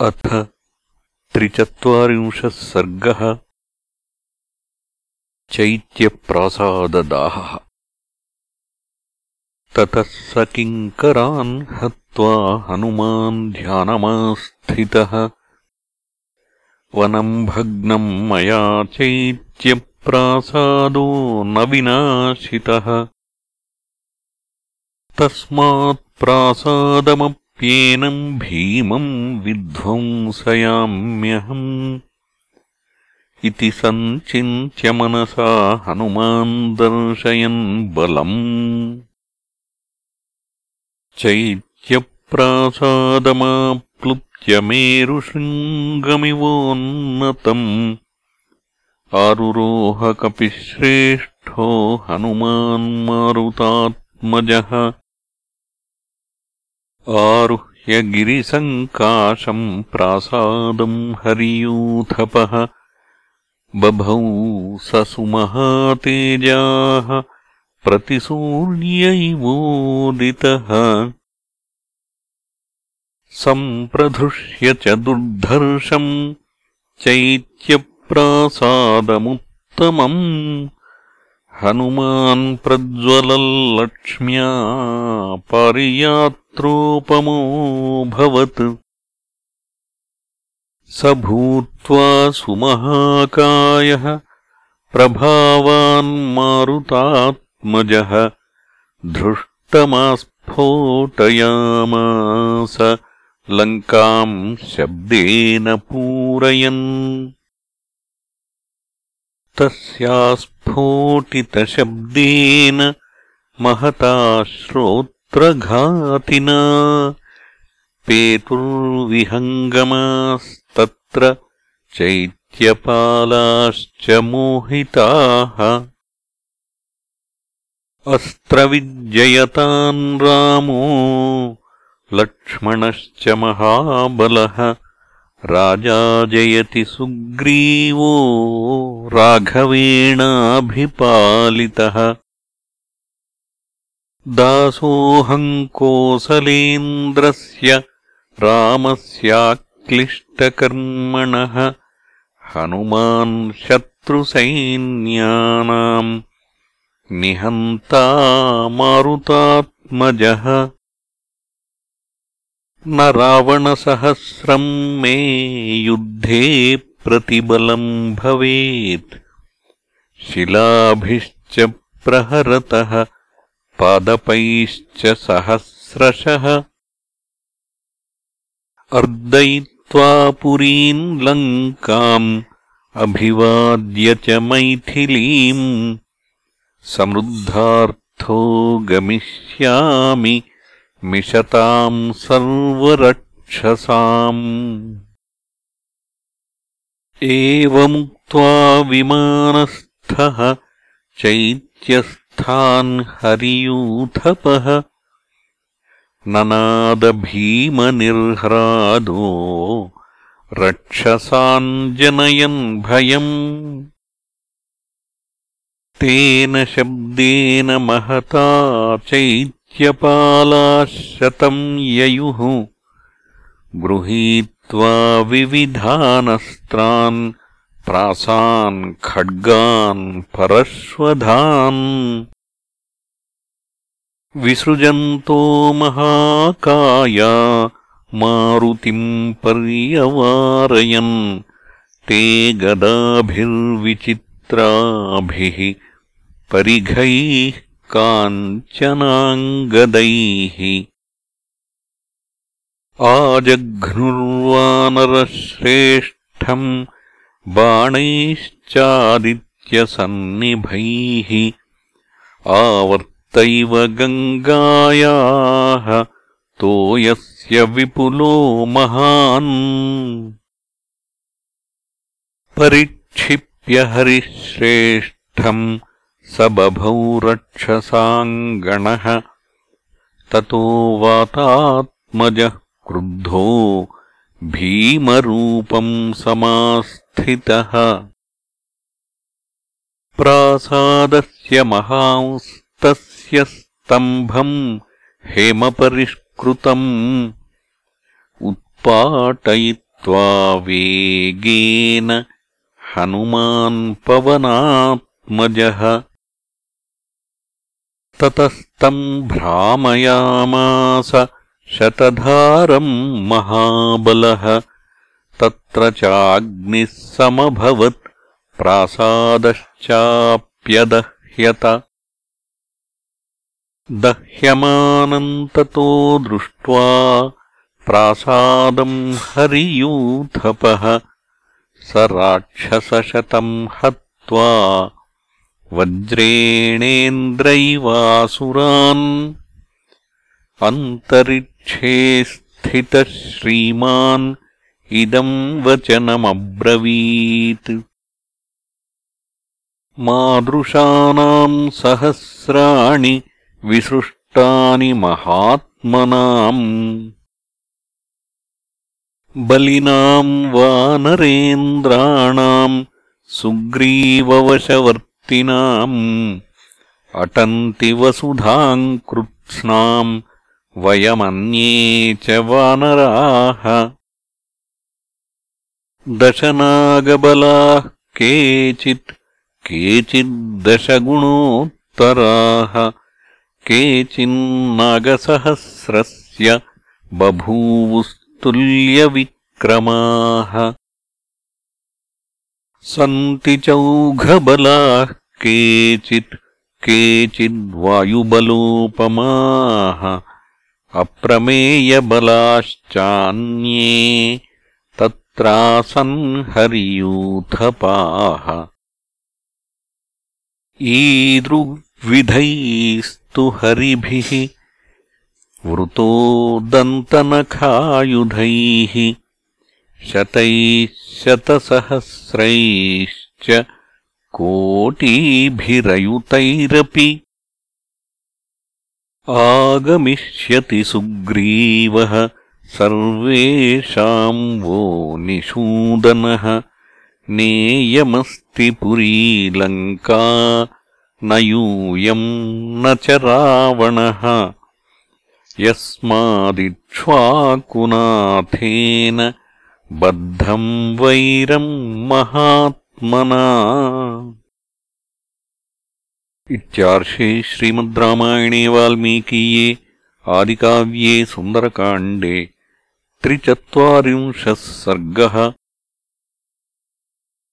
अथ त्रिचत्वारिंशः सर्गः। चैत्यप्रासाददाहः। ततः स किङ्करान् हत्वा हनुमान् ध्यानमास्थितः। वनम् भग्नम् मया चैत्यप्रासादो न विनाशितः। तस्मात्प्रासादमप् प्येनम् भीमम् विध्वंसयाम्यहम् इति सञ्चिन्त्य मनसा हनुमान् दर्शयन् बलम्। चैत्यप्रासादमाप्लुत्य मेरुशृङ्गमिवोन्नतम् आरुरोहकपिश्रेष्ठो हनुमान्मारुतात्मजः आरुह्य गिरिसङ्काशम् प्रासादम् हरियूथपः बभौ स सुमहातेजाः प्रतिसूर्यैवोदितः। सम्प्रधृष्य च दुर्धर्षम् चैत्यप्रासादमुत्तमम् हनुमान् प्रज्वलल्लक्ष्म्या पारियात्रोपमोऽभवत् स भूत्वा सुमहाकायः प्रभावान् मारुतात्मजः धृष्टमास्फोटयामास लङ्काम् शब्देन पूरयन् तस्यास्फोटितशब्देन महता श्रोत्रघातिना पेतुर्विहङ्गमास्तत्र चैत्यपालाश्च मोहिताः। अस्त्रविजयतान् रामो लक्ष्मणश्च महाबलः राजा जयति सुग्रीवो राघवेणाभिपालितः। दासोऽहम् कोसलेन्द्रस्य रामस्याक्लिष्टकर्मणः हनुमान् शत्रुसैन्यानाम् निहन्ता मारुतात्मजः न रावणसहस्रम् मे युद्धे प्रतिबलम् भवेत्। शिलाभिश्च प्रहरतः पादपैश्च सहस्रशः। अर्दयित्वा पुरीम् लङ्काम् अभिवाद्य च मैथिलीम्। समृद्धार्थो गमिष्यामि मिषताम् सर्वरक्षसाम्। एवमुक्त्वा विमानस्थः चैत्यस्थान् हरियूथपः। ननादभीमनिर्ह्रादो रक्षसाञ्जनयन् भयम्। तेन शब्देन महता चैत्य शतम् ययुः गृहीत्वा विविधानस्त्रान् प्रासान् खड्गान् परश्वधान्। विसृजन्तो महाकाया मारुतिम् पर्यवारयन् ते गदाभिर्विचित्राभिः परिघैः काञ्चनाङ्गदैः आजघ्नुर्वानरश्रेष्ठम् बाणैश्चादित्यसन्निभैः आवर्तैव गङ्गायाः तोयस्य विपुलो महान्। परिक्षिप्य हरिश्रेष्ठम् स बभौ रक्षसाङ्गणः ततो वातात्मजः क्रुद्धो भीमरूपम् समास्थितः। प्रासादस्य महांस्तस्य स्तम्भम् हेमपरिष्कृतम् उत्पाटयित्वा वेगेन हनुमान्पवनात्मजः ततस्तम् भ्रामयामास शतधारम् महाबलः। तत्र चाग्निः समभवत् प्रासादश्चाप्यदह्यत। दह्यमानन्ततो दृष्ट्वा प्रासादम् हरियूथपः। स राक्षसशतम् हत्वा वज्रेणेन्द्रैवासुरान् अन्तरिक्षे स्थितः श्रीमान् इदम् वचनमब्रवीत्। मादृशानाम् सहस्राणि विसृष्टानि महात्मनाम् बलिनाम् वानरेन्द्राणाम् अटन्ति वसुधाम् कृत्स्नाम् वयमन्ये च वानराः। दशनागबलाः केचित् केचिद्दशगुणोत्तराः। केचिन्नागसहस्रस्य बभूवुस्तुल्यविक्रमाः सन्ति चौघबलाः केचित् केचिद्वायुबलोपमाः अप्रमेयबलाश्चान्ये तत्रासन्हरियूथपाः ईदृग्विधैस्तु हरिभिः वृतो दन्तनखायुधैः शतैः शतसहस्रैश्च कोटिभिरयुतैरपि आगमिष्यति सुग्रीवः सर्वेषाम् वो निषूदनः। नेयमस्ति पुरीलङ्का न यूयम् न च रावणः। यस्मादिक्ष्वाकुनाथेन बद्धम् वैरम् महात्मना। इत्यार्षे श्रीमद् रामायणे वाल्मीकीये आदिकाव्ये सुन्दरकाण्डे त्रिचत्वारिंशः सर्गः